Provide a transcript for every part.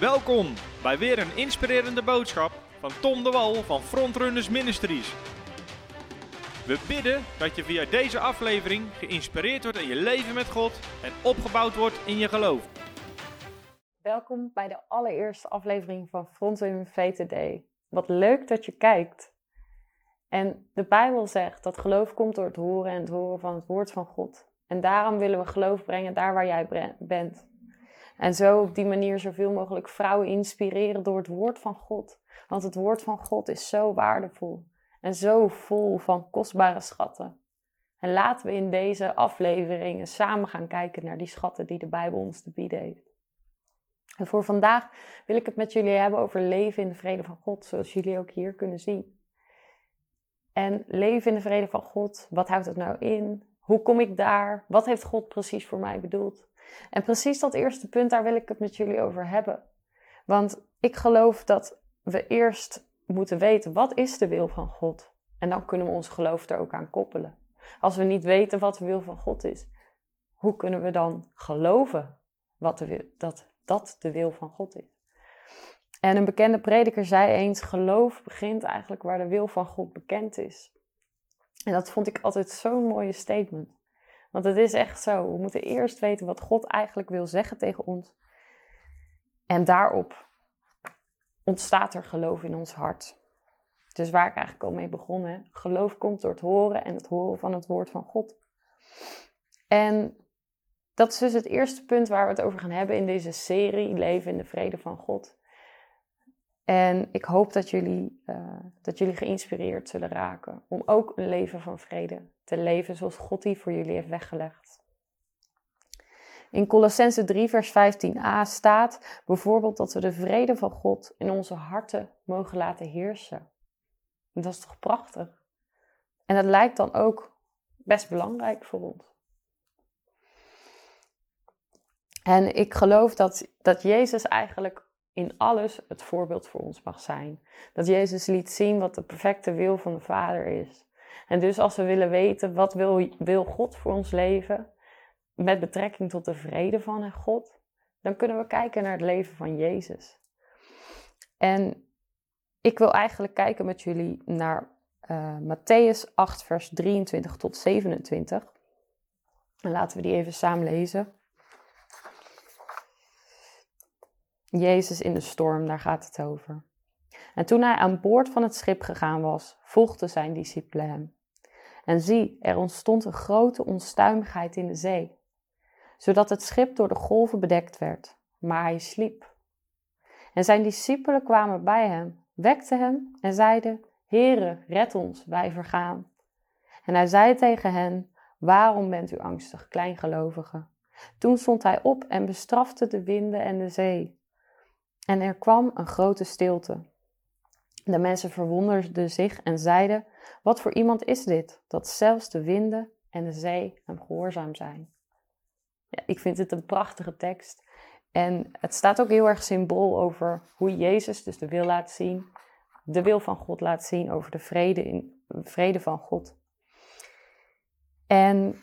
Welkom bij weer een inspirerende boodschap van Tom de Wal van Frontrunners Ministries. We bidden dat je via deze aflevering geïnspireerd wordt in je leven met God en opgebouwd wordt in je geloof. Welkom bij de allereerste aflevering van Frontrunners VTD. Wat leuk dat je kijkt. En de Bijbel zegt dat geloof komt door het horen en het horen van het woord van God. En daarom willen we geloof brengen daar waar jij bent. En zo op die manier zoveel mogelijk vrouwen inspireren door het woord van God. Want het woord van God is zo waardevol en zo vol van kostbare schatten. En laten we in deze afleveringen samen gaan kijken naar die schatten die de Bijbel ons te bieden heeft. En voor vandaag wil ik het met jullie hebben over leven in de vrede van God, zoals jullie ook hier kunnen zien. En leven in de vrede van God, wat houdt het nou in? Hoe kom ik daar? Wat heeft God precies voor mij bedoeld? En precies dat eerste punt, daar wil ik het met jullie over hebben. Want ik geloof dat we eerst moeten weten, wat is de wil van God? En dan kunnen we ons geloof er ook aan koppelen. Als we niet weten wat de wil van God is, hoe kunnen we dan geloven wat de, dat dat de wil van God is? En een bekende prediker zei eens: geloof begint eigenlijk waar de wil van God bekend is. En dat vond ik altijd zo'n mooie statement. Want het is echt zo. We moeten eerst weten wat God eigenlijk wil zeggen tegen ons. En daarop ontstaat er geloof in ons hart. Dus waar ik eigenlijk al mee begonnen. Geloof komt door het horen en het horen van het woord van God. En dat is dus het eerste punt waar we het over gaan hebben in deze serie Leven in de vrede van God. En ik hoop dat jullie, uh, dat jullie geïnspireerd zullen raken om ook een leven van vrede te leven zoals God die voor jullie heeft weggelegd. In Colossense 3, vers 15a staat bijvoorbeeld dat we de vrede van God in onze harten mogen laten heersen. En dat is toch prachtig? En dat lijkt dan ook best belangrijk voor ons. En ik geloof dat, dat Jezus eigenlijk in alles het voorbeeld voor ons mag zijn. Dat Jezus liet zien wat de perfecte wil van de Vader is. En dus als we willen weten wat wil, wil God voor ons leven, met betrekking tot de vrede van God, dan kunnen we kijken naar het leven van Jezus. En ik wil eigenlijk kijken met jullie naar uh, Matthäus 8, vers 23 tot 27. En laten we die even samen lezen. Jezus in de storm, daar gaat het over. En toen hij aan boord van het schip gegaan was, volgden zijn discipelen hem. En zie, er ontstond een grote onstuimigheid in de zee, zodat het schip door de golven bedekt werd, maar hij sliep. En zijn discipelen kwamen bij hem, wekten hem en zeiden: Heere, red ons, wij vergaan. En hij zei tegen hen: Waarom bent u angstig, kleingelovigen? Toen stond hij op en bestrafte de winden en de zee en er kwam een grote stilte. De mensen verwonderden zich en zeiden: Wat voor iemand is dit, dat zelfs de winden en de zee hem gehoorzaam zijn? Ja, ik vind het een prachtige tekst. En het staat ook heel erg symbool over hoe Jezus dus de wil laat zien, de wil van God laat zien over de vrede, in, vrede van God. En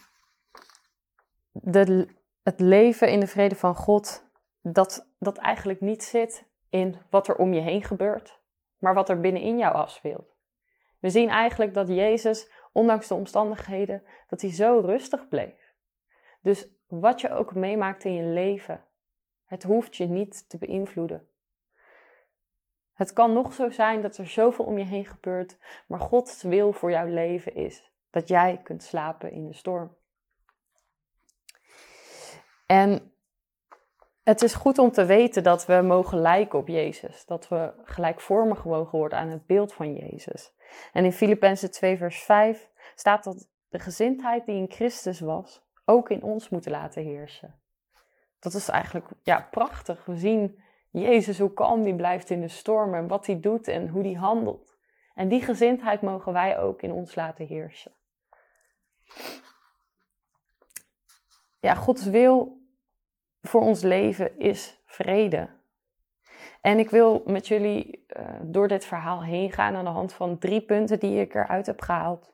de, het leven in de vrede van God dat dat eigenlijk niet zit in wat er om je heen gebeurt, maar wat er binnenin jou afspeelt. We zien eigenlijk dat Jezus, ondanks de omstandigheden, dat hij zo rustig bleef. Dus wat je ook meemaakt in je leven, het hoeft je niet te beïnvloeden. Het kan nog zo zijn dat er zoveel om je heen gebeurt, maar Gods wil voor jouw leven is dat jij kunt slapen in de storm. En het is goed om te weten dat we mogen lijken op Jezus. Dat we gelijkvormig mogen worden aan het beeld van Jezus. En in Filippenzen 2 vers 5 staat dat de gezindheid die in Christus was, ook in ons moeten laten heersen. Dat is eigenlijk ja, prachtig. We zien Jezus hoe kalm die blijft in de storm en wat hij doet en hoe hij handelt. En die gezindheid mogen wij ook in ons laten heersen. Ja, Gods wil voor ons leven is vrede. En ik wil met jullie uh, door dit verhaal heen gaan aan de hand van drie punten die ik eruit heb gehaald.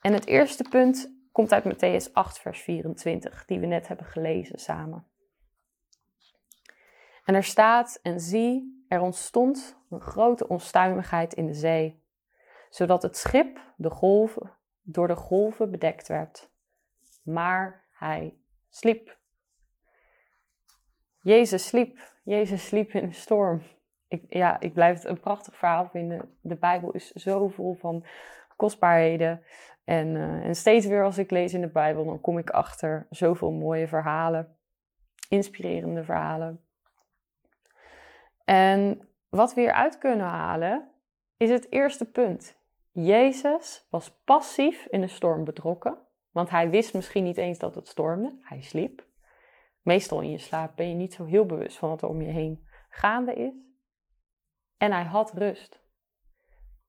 En het eerste punt komt uit Matthäus 8, vers 24, die we net hebben gelezen samen. En er staat, en zie, er ontstond een grote onstuimigheid in de zee, zodat het schip de golven, door de golven bedekt werd. Maar hij sliep. Jezus sliep. Jezus sliep in de storm. Ik, ja, ik blijf het een prachtig verhaal vinden. De Bijbel is zo vol van kostbaarheden. En, uh, en steeds weer als ik lees in de Bijbel, dan kom ik achter zoveel mooie verhalen. Inspirerende verhalen. En wat we hieruit kunnen halen, is het eerste punt. Jezus was passief in de storm betrokken, want hij wist misschien niet eens dat het stormde. Hij sliep. Meestal in je slaap ben je niet zo heel bewust van wat er om je heen gaande is. En hij had rust.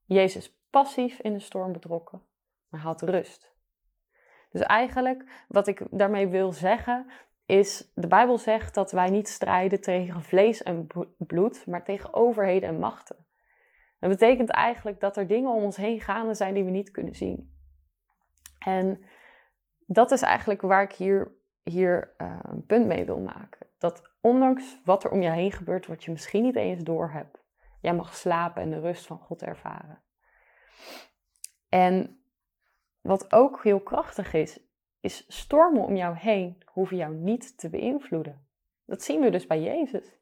Jezus passief in de storm betrokken, maar had rust. Dus eigenlijk wat ik daarmee wil zeggen is, de Bijbel zegt dat wij niet strijden tegen vlees en bloed, maar tegen overheden en machten. Dat betekent eigenlijk dat er dingen om ons heen gaande zijn die we niet kunnen zien. En dat is eigenlijk waar ik hier, hier uh, een punt mee wil maken. Dat ondanks wat er om je heen gebeurt, wat je misschien niet eens door hebt, jij mag slapen en de rust van God ervaren. En wat ook heel krachtig is, is stormen om jou heen hoeven jou niet te beïnvloeden. Dat zien we dus bij Jezus.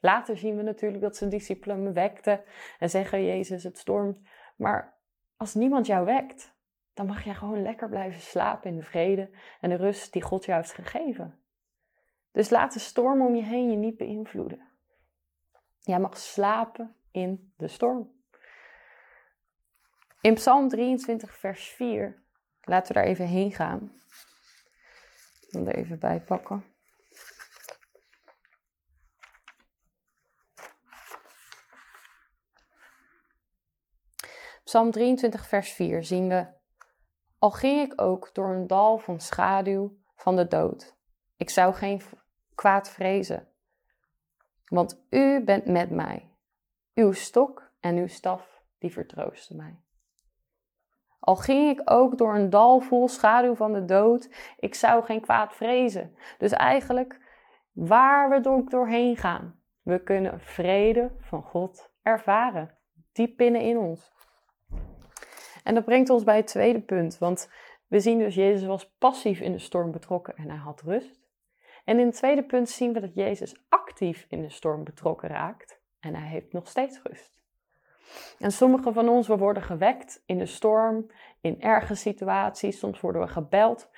Later zien we natuurlijk dat zijn discipelen wekten en zeggen: Jezus, het stormt. Maar als niemand jou wekt, dan mag jij gewoon lekker blijven slapen in de vrede en de rust die God jou heeft gegeven. Dus laat de storm om je heen je niet beïnvloeden. Jij mag slapen in de storm. In Psalm 23, vers 4, laten we daar even heen gaan. Ik wil er even bij pakken. Psalm 23, vers 4 zien we: Al ging ik ook door een dal van schaduw van de dood, ik zou geen kwaad vrezen, want u bent met mij. Uw stok en uw staf, die vertroosten mij. Al ging ik ook door een dal vol schaduw van de dood, ik zou geen kwaad vrezen. Dus eigenlijk, waar we doorheen gaan, we kunnen vrede van God ervaren. Diep binnen in ons. En dat brengt ons bij het tweede punt, want we zien dus Jezus was passief in de storm betrokken en hij had rust. En in het tweede punt zien we dat Jezus actief in de storm betrokken raakt en hij heeft nog steeds rust. En sommige van ons, we worden gewekt in de storm, in erge situaties, soms worden we gebeld.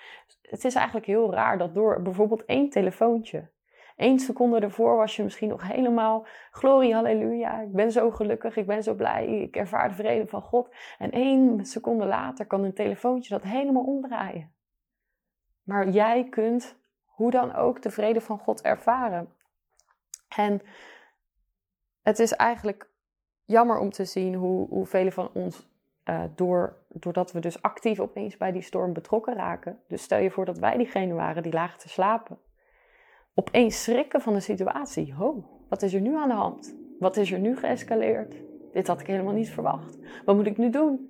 Het is eigenlijk heel raar dat door bijvoorbeeld één telefoontje, één seconde ervoor was je misschien nog helemaal, glorie, halleluja, ik ben zo gelukkig, ik ben zo blij, ik ervaar de vrede van God. En één seconde later kan een telefoontje dat helemaal omdraaien. Maar jij kunt hoe dan ook de vrede van God ervaren. En het is eigenlijk jammer om te zien hoe, hoe velen van ons, uh, door, doordat we dus actief opeens bij die storm betrokken raken, dus stel je voor dat wij diegene waren die lagen te slapen, opeens schrikken van de situatie. Oh, wat is er nu aan de hand? Wat is er nu geëscaleerd? Dit had ik helemaal niet verwacht. Wat moet ik nu doen?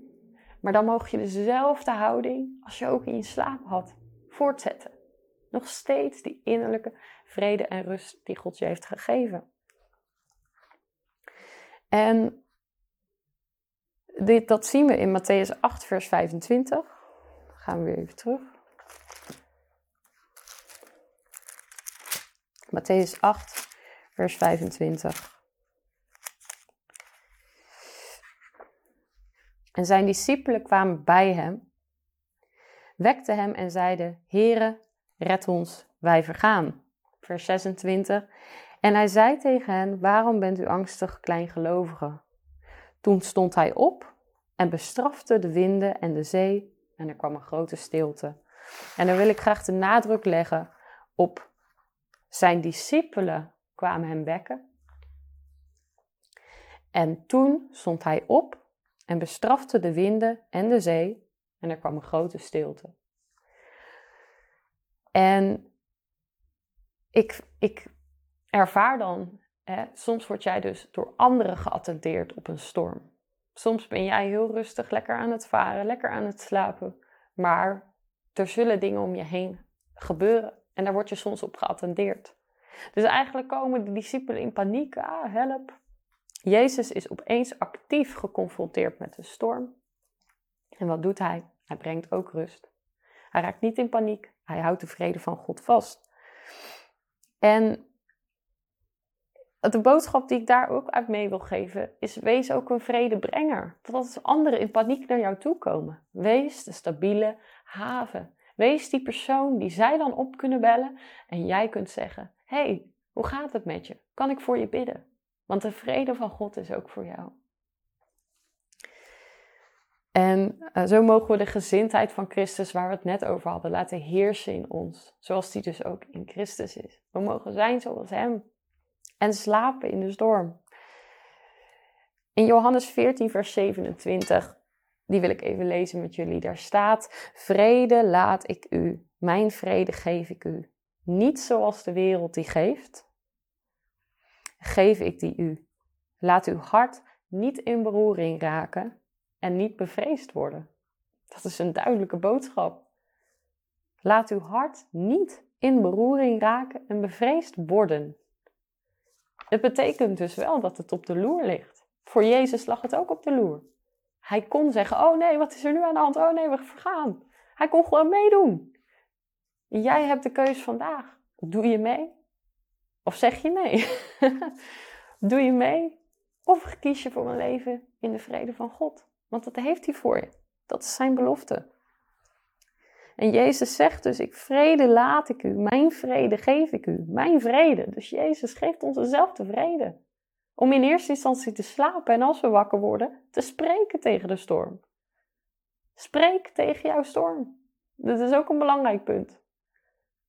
Maar dan mogen je dezelfde houding als je ook in je slaap had voortzetten. Nog steeds die innerlijke vrede en rust die God je heeft gegeven. En dit, dat zien we in Matthäus 8, vers 25. Dan gaan we weer even terug. Matthäus 8, vers 25. En zijn discipelen kwamen bij hem, wekten hem en zeiden: Heere, red ons, wij vergaan. Vers 26. En hij zei tegen hen: Waarom bent u angstig, kleingelovigen? Toen stond hij op en bestrafte de winden en de zee, en er kwam een grote stilte. En dan wil ik graag de nadruk leggen op zijn discipelen kwamen hem wekken. En toen stond hij op en bestrafte de winden en de zee, en er kwam een grote stilte. En ik, ik ervaar dan, hè, soms word jij dus door anderen geattendeerd op een storm. Soms ben jij heel rustig, lekker aan het varen, lekker aan het slapen. Maar er zullen dingen om je heen gebeuren en daar word je soms op geattendeerd. Dus eigenlijk komen de discipelen in paniek. Ah, help. Jezus is opeens actief geconfronteerd met de storm. En wat doet hij? Hij brengt ook rust. Hij raakt niet in paniek. Hij houdt de vrede van God vast. En de boodschap die ik daar ook uit mee wil geven is: wees ook een vredebrenger. Dat als anderen in paniek naar jou toe komen, wees de stabiele haven. Wees die persoon die zij dan op kunnen bellen en jij kunt zeggen: hey, hoe gaat het met je? Kan ik voor je bidden? Want de vrede van God is ook voor jou. En uh, zo mogen we de gezindheid van Christus, waar we het net over hadden, laten heersen in ons. Zoals die dus ook in Christus is. We mogen zijn zoals Hem. En slapen in de storm. In Johannes 14, vers 27, die wil ik even lezen met jullie. Daar staat: Vrede laat ik u, mijn vrede geef ik u. Niet zoals de wereld die geeft, geef ik die u. Laat uw hart niet in beroering raken en niet bevreesd worden. Dat is een duidelijke boodschap. Laat uw hart niet in beroering raken en bevreesd worden. Het betekent dus wel dat het op de loer ligt. Voor Jezus lag het ook op de loer. Hij kon zeggen: Oh nee, wat is er nu aan de hand? Oh nee, we vergaan. Hij kon gewoon meedoen. Jij hebt de keus vandaag. Doe je mee? Of zeg je nee? Doe je mee? Of kies je voor een leven in de vrede van God? Want dat heeft hij voor je. Dat is zijn belofte. En Jezus zegt dus: Ik vrede laat ik u, mijn vrede geef ik u, mijn vrede. Dus Jezus geeft ons dezelfde vrede. Om in eerste instantie te slapen en als we wakker worden, te spreken tegen de storm. Spreek tegen jouw storm. Dat is ook een belangrijk punt.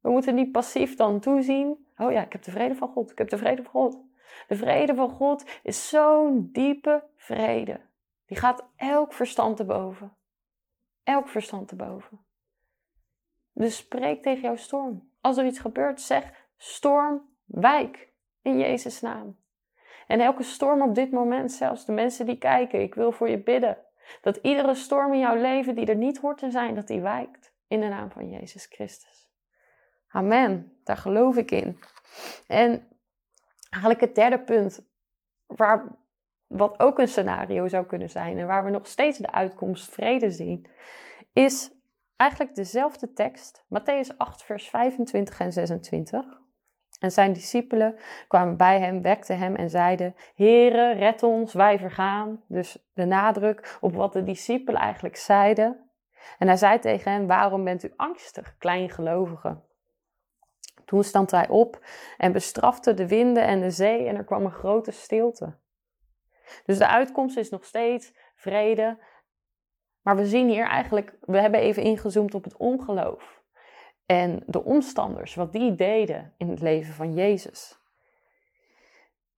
We moeten niet passief dan toezien. Oh ja, ik heb de vrede van God. Ik heb de vrede van God. De vrede van God is zo'n diepe vrede. Die gaat elk verstand te boven. Elk verstand te boven. Dus spreek tegen jouw storm. Als er iets gebeurt, zeg storm, wijk in Jezus' naam. En elke storm op dit moment, zelfs de mensen die kijken, ik wil voor je bidden. Dat iedere storm in jouw leven die er niet hoort te zijn, dat die wijkt. In de naam van Jezus Christus. Amen. Daar geloof ik in. En eigenlijk het derde punt, waar, wat ook een scenario zou kunnen zijn en waar we nog steeds de uitkomst vrede zien, is eigenlijk dezelfde tekst, Matthäus 8, vers 25 en 26. En zijn discipelen kwamen bij hem, wekten hem en zeiden: Heere, red ons, wij vergaan. Dus de nadruk op wat de discipelen eigenlijk zeiden. En hij zei tegen hen: Waarom bent u angstig, kleingelovigen? Toen stond hij op en bestrafte de winden en de zee en er kwam een grote stilte. Dus de uitkomst is nog steeds vrede maar we zien hier eigenlijk, we hebben even ingezoomd op het ongeloof. En de omstanders, wat die deden in het leven van Jezus.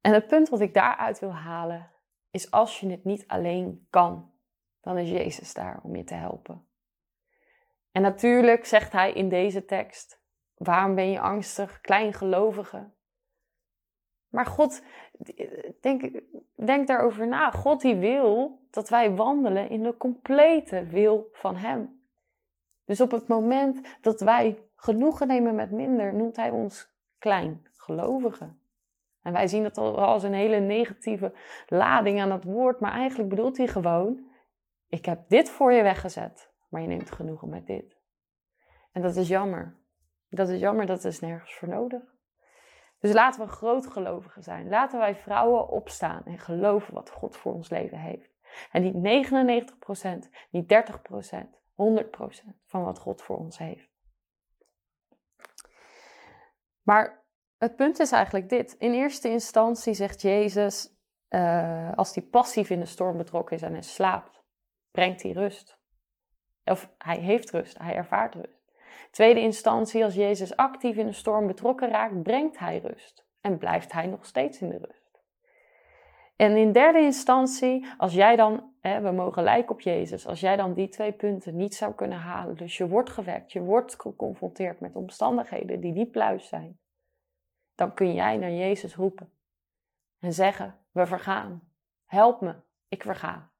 En het punt wat ik daaruit wil halen, is als je het niet alleen kan, dan is Jezus daar om je te helpen. En natuurlijk zegt hij in deze tekst, waarom ben je angstig, kleingelovige? Maar God, denk, denk daarover na. God die wil dat wij wandelen in de complete wil van Hem. Dus op het moment dat wij genoegen nemen met minder, noemt Hij ons klein gelovigen. En wij zien dat al als een hele negatieve lading aan het woord, maar eigenlijk bedoelt hij gewoon: ik heb dit voor je weggezet, maar je neemt genoegen met dit. En dat is jammer. Dat is jammer, dat is nergens voor nodig. Dus laten we grootgelovigen zijn. Laten wij vrouwen opstaan en geloven wat God voor ons leven heeft. En niet 99%, niet 30%, 100% van wat God voor ons heeft. Maar het punt is eigenlijk dit. In eerste instantie zegt Jezus, uh, als hij passief in de storm betrokken is en hij slaapt, brengt hij rust. Of hij heeft rust, hij ervaart rust. Tweede instantie, als Jezus actief in de storm betrokken raakt, brengt hij rust. En blijft hij nog steeds in de rust. En in derde instantie, als jij dan, hè, we mogen lijken op Jezus, als jij dan die twee punten niet zou kunnen halen, dus je wordt gewekt, je wordt geconfronteerd met omstandigheden die niet pluis zijn, dan kun jij naar Jezus roepen en zeggen, we vergaan, help me, ik verga.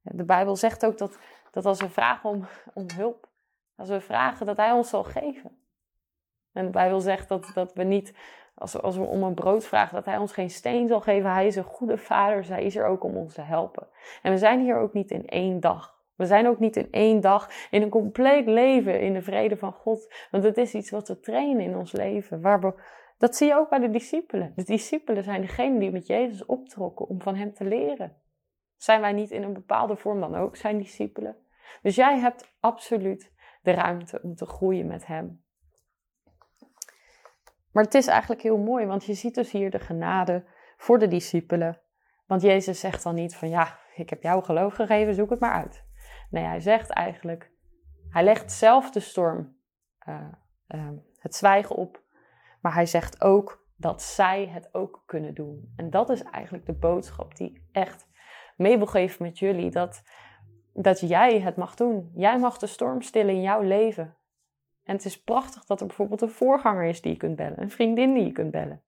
De Bijbel zegt ook dat, dat als we vragen om, om hulp, als we vragen dat Hij ons zal geven. En de Bijbel zegt dat, dat we niet, als we, als we om een brood vragen, dat hij ons geen steen zal geven. Hij is een goede vader, dus hij is er ook om ons te helpen. En we zijn hier ook niet in één dag. We zijn ook niet in één dag in een compleet leven in de vrede van God. Want het is iets wat we trainen in ons leven. Waar we, dat zie je ook bij de discipelen. De discipelen zijn degenen die met Jezus optrokken om van hem te leren. Zijn wij niet in een bepaalde vorm dan ook zijn discipelen? Dus jij hebt absoluut de ruimte om te groeien met hem. Maar het is eigenlijk heel mooi, want je ziet dus hier de genade voor de discipelen. Want Jezus zegt dan niet van ja, ik heb jou geloof gegeven, zoek het maar uit. Nee, hij zegt eigenlijk, hij legt zelf de storm, uh, uh, het zwijgen op, maar hij zegt ook dat zij het ook kunnen doen. En dat is eigenlijk de boodschap die ik echt mee wil geven met jullie, dat, dat jij het mag doen. Jij mag de storm stillen in jouw leven. En het is prachtig dat er bijvoorbeeld een voorganger is die je kunt bellen, een vriendin die je kunt bellen.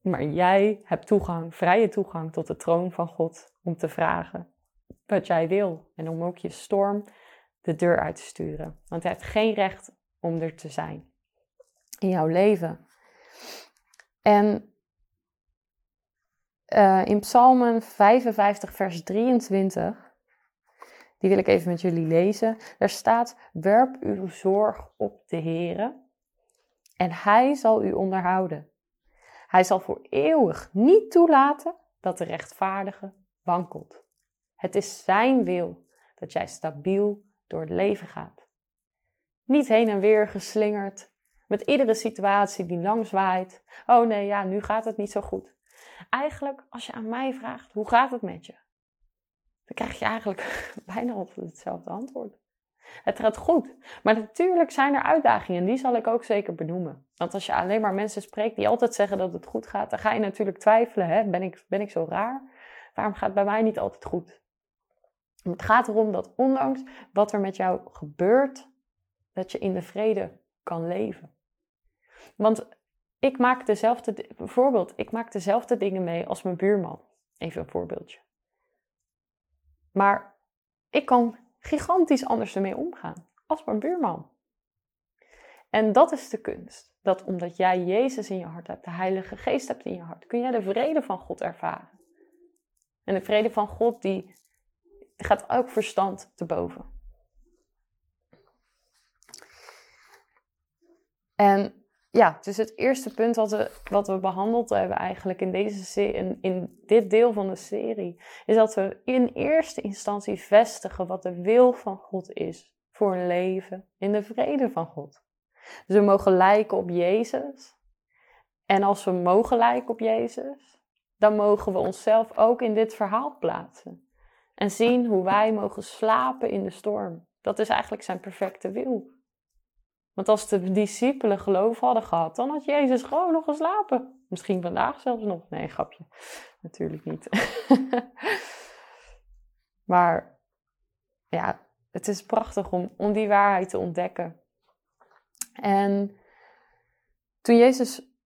Maar jij hebt toegang, vrije toegang tot de troon van God om te vragen wat jij wil. En om ook je storm de deur uit te sturen. Want hij heeft geen recht om er te zijn in jouw leven. En uh, in Psalmen 55, vers 23 die wil ik even met jullie lezen. Daar staat: Werp uw zorg op de Heere en Hij zal u onderhouden. Hij zal voor eeuwig niet toelaten dat de rechtvaardige wankelt. Het is Zijn wil dat jij stabiel door het leven gaat. Niet heen en weer geslingerd, met iedere situatie die langs waait. Oh nee, ja, nu gaat het niet zo goed. Eigenlijk, als je aan mij vraagt, hoe gaat het met je? Dan krijg je eigenlijk bijna altijd hetzelfde antwoord. Het gaat goed. Maar natuurlijk zijn er uitdagingen en die zal ik ook zeker benoemen. Want als je alleen maar mensen spreekt die altijd zeggen dat het goed gaat, dan ga je natuurlijk twijfelen. Hè? Ben, ik, ben ik zo raar? Waarom gaat het bij mij niet altijd goed? Het gaat erom dat ondanks wat er met jou gebeurt, dat je in de vrede kan leven. Want ik maak dezelfde, bijvoorbeeld, ik maak dezelfde dingen mee als mijn buurman. Even een voorbeeldje. Maar ik kan gigantisch anders ermee omgaan als mijn buurman. En dat is de kunst. Dat omdat jij Jezus in je hart hebt, de Heilige Geest hebt in je hart, kun jij de vrede van God ervaren. En de vrede van God die gaat ook verstand te boven. En ja, dus het eerste punt wat we, wat we behandeld hebben eigenlijk in, deze, in, in dit deel van de serie, is dat we in eerste instantie vestigen wat de wil van God is voor een leven in de vrede van God. Dus we mogen lijken op Jezus. En als we mogen lijken op Jezus, dan mogen we onszelf ook in dit verhaal plaatsen. En zien hoe wij mogen slapen in de storm. Dat is eigenlijk zijn perfecte wil. Want als de discipelen geloof hadden gehad, dan had Jezus gewoon nog geslapen. Misschien vandaag zelfs nog. Nee, grapje. Natuurlijk niet. maar ja, het is prachtig om, om die waarheid te ontdekken. En toen Jezus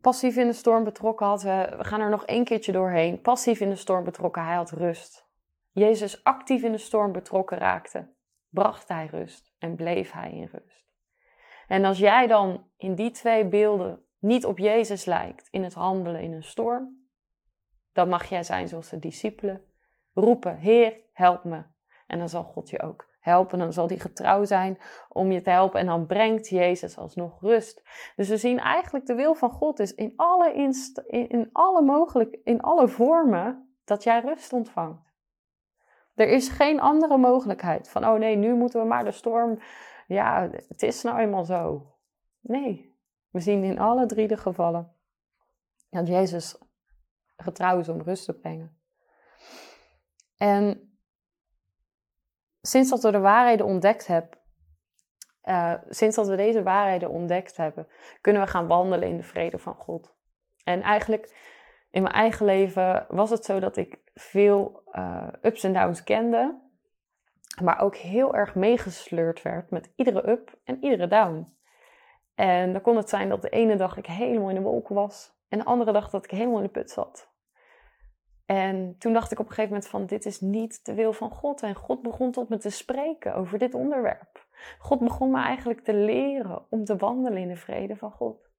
passief in de storm betrokken had, we, gaan er nog één keertje doorheen. Passief in de storm betrokken, hij had rust. Jezus actief in de storm betrokken raakte, bracht hij rust en bleef hij in rust. En als jij dan in die twee beelden niet op Jezus lijkt in het handelen in een storm, dan mag jij zijn zoals de discipelen. Roepen, Heer, help me. En dan zal God je ook helpen. Dan zal hij getrouw zijn om je te helpen. En dan brengt Jezus alsnog rust. Dus we zien eigenlijk de wil van God is in alle, inst in, alle mogelijke, in alle vormen dat jij rust ontvangt. Er is geen andere mogelijkheid van, oh nee, nu moeten we maar de storm ja, het is nou eenmaal zo. Nee, we zien in alle drie de gevallen dat Jezus getrouw is om rust te brengen. En sinds dat we de waarheden ontdekt hebben, uh, sinds dat we deze waarheden ontdekt hebben, kunnen we gaan wandelen in de vrede van God. En eigenlijk in mijn eigen leven was het zo dat ik veel uh, ups en downs kende maar ook heel erg meegesleurd werd met iedere up en iedere down. En dan kon het zijn dat de ene dag ik helemaal in de wolken was en de andere dag dat ik helemaal in de put zat. En toen dacht ik op een gegeven moment van dit is niet de wil van God. En God begon tot me te spreken over dit onderwerp. God begon me eigenlijk te leren om te wandelen in de vrede van God.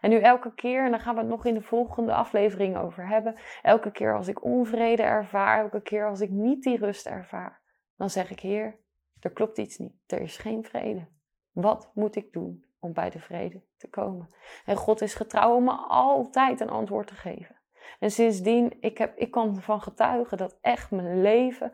En nu elke keer, en daar gaan we het nog in de volgende aflevering over hebben, elke keer als ik onvrede ervaar, elke keer als ik niet die rust ervaar, dan zeg ik, Heer, er klopt iets niet. Er is geen vrede. Wat moet ik doen om bij de vrede te komen? En God is getrouw om me altijd een antwoord te geven. En sindsdien, ik, heb, ik kan van getuigen dat echt mijn leven,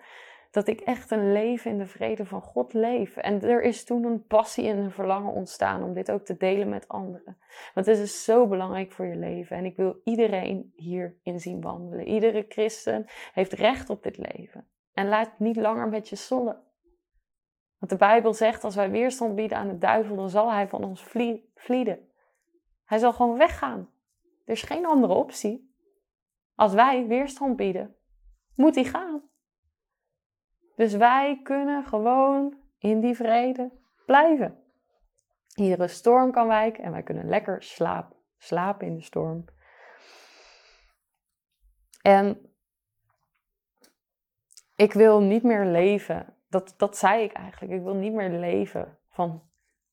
dat ik echt een leven in de vrede van God leef. En er is toen een passie en een verlangen ontstaan om dit ook te delen met anderen. Want het is zo belangrijk voor je leven. En ik wil iedereen hierin zien wandelen. Iedere christen heeft recht op dit leven. En laat niet langer met je sollen. Want de Bijbel zegt, als wij weerstand bieden aan de duivel, dan zal hij van ons vlieden. Hij zal gewoon weggaan. Er is geen andere optie. Als wij weerstand bieden, moet hij gaan. Dus wij kunnen gewoon in die vrede blijven. Iedere storm kan wijken en wij kunnen lekker slapen, slapen in de storm. En ik wil niet meer leven. Dat, dat zei ik eigenlijk. Ik wil niet meer leven van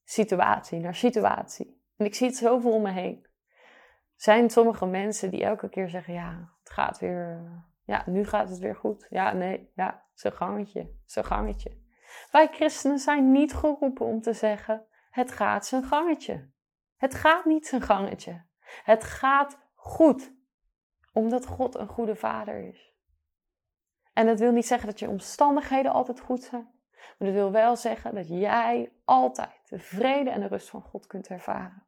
situatie naar situatie. En ik zie het zoveel om me heen. Zijn sommige mensen die elke keer zeggen: Ja, het gaat weer. Ja, nu gaat het weer goed. Ja, nee, ja, zijn gangetje, zijn gangetje. Wij christenen zijn niet geroepen om te zeggen: Het gaat zijn gangetje. Het gaat niet zijn gangetje. Het gaat goed, omdat God een goede vader is. En dat wil niet zeggen dat je omstandigheden altijd goed zijn. Maar dat wil wel zeggen dat jij altijd de vrede en de rust van God kunt ervaren.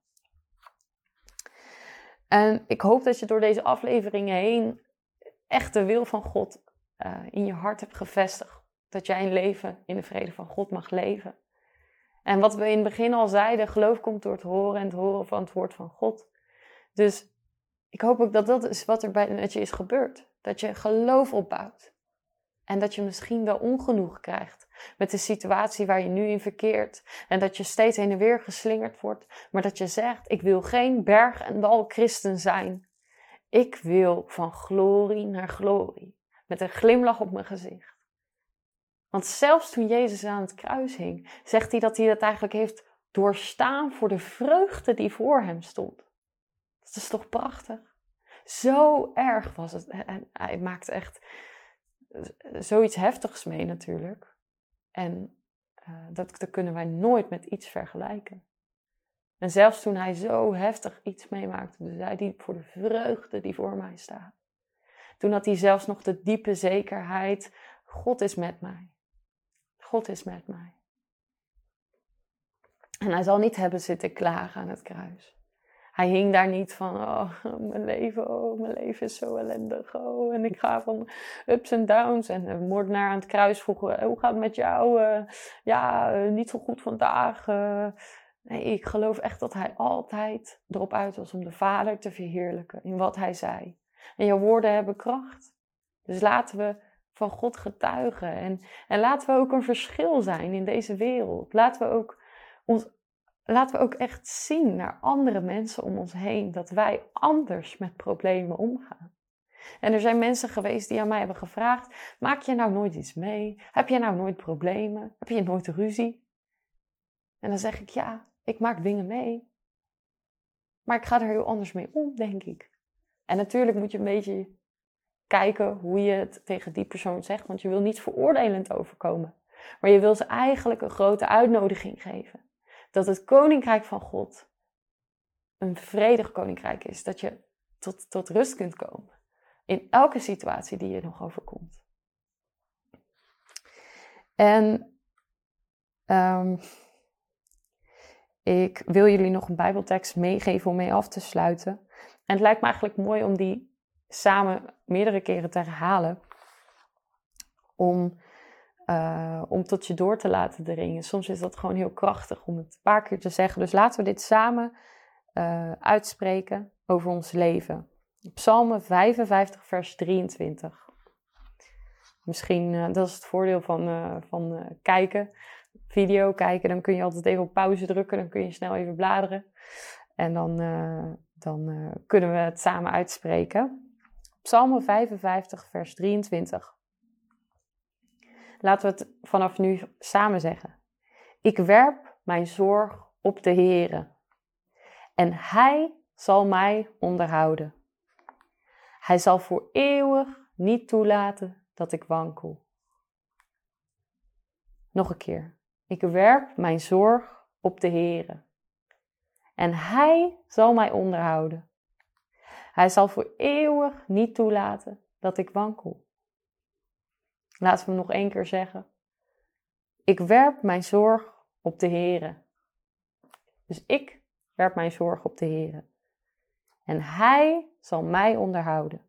En ik hoop dat je door deze afleveringen heen echt de wil van God uh, in je hart hebt gevestigd. Dat jij een leven in de vrede van God mag leven. En wat we in het begin al zeiden, geloof komt door het horen en het horen van het woord van God. Dus ik hoop ook dat dat is wat er bij, met je is gebeurd. Dat je geloof opbouwt. En dat je misschien wel ongenoeg krijgt met de situatie waar je nu in verkeert. En dat je steeds heen en weer geslingerd wordt. Maar dat je zegt: Ik wil geen berg en dal christen zijn. Ik wil van glorie naar glorie. Met een glimlach op mijn gezicht. Want zelfs toen Jezus aan het kruis hing, zegt hij dat hij dat eigenlijk heeft doorstaan voor de vreugde die voor hem stond. Dat is toch prachtig? Zo erg was het. En hij maakt echt zoiets heftigs mee natuurlijk. En uh, dat, dat kunnen wij nooit met iets vergelijken. En zelfs toen hij zo heftig iets meemaakte, zei hij voor de vreugde die voor mij staat. Toen had hij zelfs nog de diepe zekerheid, God is met mij. God is met mij. En hij zal niet hebben zitten klagen aan het kruis. Hij hing daar niet van, oh, mijn leven, oh, mijn leven is zo ellendig. Oh, en ik ga van ups en downs. En de moordenaar aan het kruis vroeg, eh, hoe gaat het met jou? Uh, ja, niet zo goed vandaag. nee, ik geloof echt dat hij altijd erop uit was om de Vader te verheerlijken in wat hij zei. En jouw woorden hebben kracht. Dus laten we van God getuigen. En, en laten we ook een verschil zijn in deze wereld. Laten we ook ons laten we ook echt zien naar andere mensen om ons heen dat wij anders met problemen omgaan. En er zijn mensen geweest die aan mij hebben gevraagd: maak je nou nooit iets mee? Heb je nou nooit problemen? Heb je nooit ruzie? En dan zeg ik ja, ik maak dingen mee. Maar ik ga er heel anders mee om, denk ik. En natuurlijk moet je een beetje kijken hoe je het tegen die persoon zegt, want je wil niet veroordelend overkomen. Maar je wil ze eigenlijk een grote uitnodiging geven dat het koninkrijk van God een vredig koninkrijk is. Dat je tot, tot rust kunt komen in elke situatie die je nog overkomt. En um, ik wil jullie nog een Bijbeltekst meegeven om mee af te sluiten. En het lijkt me eigenlijk mooi om die samen meerdere keren te herhalen. Om uh, om tot je door te laten dringen. Soms is dat gewoon heel krachtig om het een paar keer te zeggen. Dus laten we dit samen uh, uitspreken over ons leven. Psalmen 55, vers 23. Misschien, uh, dat is het voordeel van, van kijken, video kijken. Dan kun je altijd even op pauze drukken, dan kun je snel even bladeren. En dan, dan kunnen we het samen uitspreken. Psalmen 55, vers 23. Laten we het vanaf nu samen zeggen. Ik werp mijn zorg op de Heere en Hij zal mij onderhouden. Hij zal voor eeuwig niet toelaten dat ik wankel. Nog een keer. Ik werp mijn zorg op de Heere en Hij zal mij onderhouden. Hij zal voor eeuwig niet toelaten dat ik wankel. Laten we hem nog één keer zeggen. Ik werp mijn zorg op de Heere. Dus ik werp mijn zorg op de Heere. En Hij zal mij onderhouden.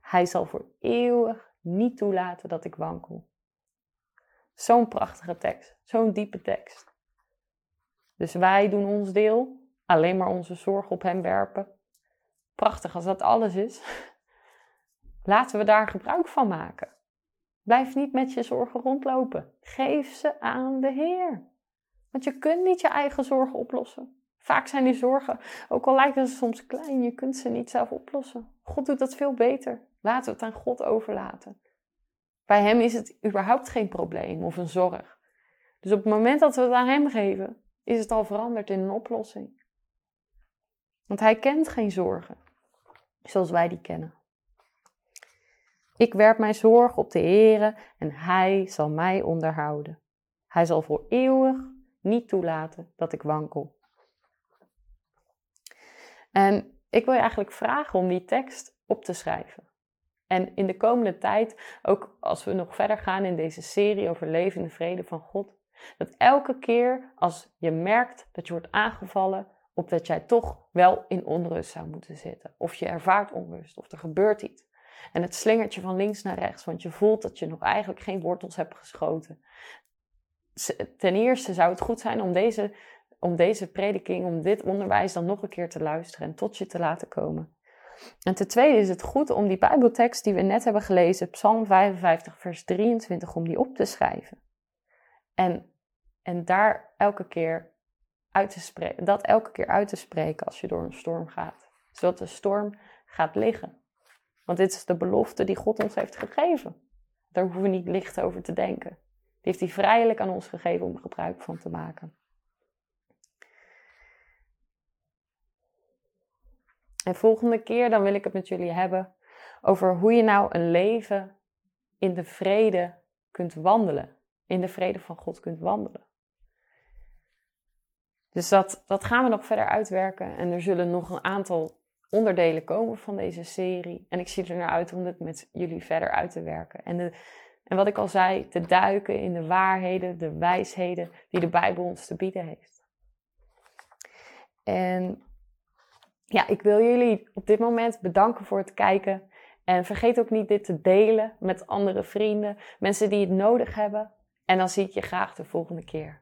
Hij zal voor eeuwig niet toelaten dat ik wankel. Zo'n prachtige tekst, zo'n diepe tekst. Dus wij doen ons deel, alleen maar onze zorg op Hem werpen. Prachtig als dat alles is. Laten we daar gebruik van maken. Blijf niet met je zorgen rondlopen. Geef ze aan de Heer. Want je kunt niet je eigen zorgen oplossen. Vaak zijn die zorgen, ook al lijken ze soms klein, je kunt ze niet zelf oplossen. God doet dat veel beter. Laten we het aan God overlaten. Bij Hem is het überhaupt geen probleem of een zorg. Dus op het moment dat we het aan Hem geven, is het al veranderd in een oplossing. Want Hij kent geen zorgen, zoals wij die kennen. Ik werp mijn zorg op de Heere en Hij zal mij onderhouden. Hij zal voor eeuwig niet toelaten dat ik wankel. En ik wil je eigenlijk vragen om die tekst op te schrijven. En in de komende tijd, ook als we nog verder gaan in deze serie over leven in de vrede van God, dat elke keer als je merkt dat je wordt aangevallen, op dat jij toch wel in onrust zou moeten zitten. Of je ervaart onrust, of er gebeurt iets. En het slingert je van links naar rechts, want je voelt dat je nog eigenlijk geen wortels hebt geschoten. Ten eerste zou het goed zijn om deze, om deze prediking, om dit onderwijs dan nog een keer te luisteren en tot je te laten komen. En ten tweede is het goed om die Bijbeltekst die we net hebben gelezen, Psalm 55, vers 23, om die op te schrijven. En, en daar elke keer uit te spreken, dat elke keer uit te spreken als je door een storm gaat. Zodat de storm gaat liggen. Want dit is de belofte die God ons heeft gegeven. Daar hoeven we niet licht over te denken. Die heeft hij vrijelijk aan ons gegeven om gebruik van te maken. En volgende keer dan wil ik het met jullie hebben over hoe je nou een leven in de vrede kunt wandelen. In de vrede van God kunt wandelen. Dus dat, dat gaan we nog verder uitwerken. En er zullen nog een aantal onderdelen komen van deze serie. En ik zie er naar uit om het met jullie verder uit te werken. En, de, en wat ik al zei, te duiken in de waarheden, de wijsheden die de Bijbel ons te bieden heeft. En ja, ik wil jullie op dit moment bedanken voor het kijken. En vergeet ook niet dit te delen met andere vrienden, mensen die het nodig hebben. En dan zie ik je graag de volgende keer.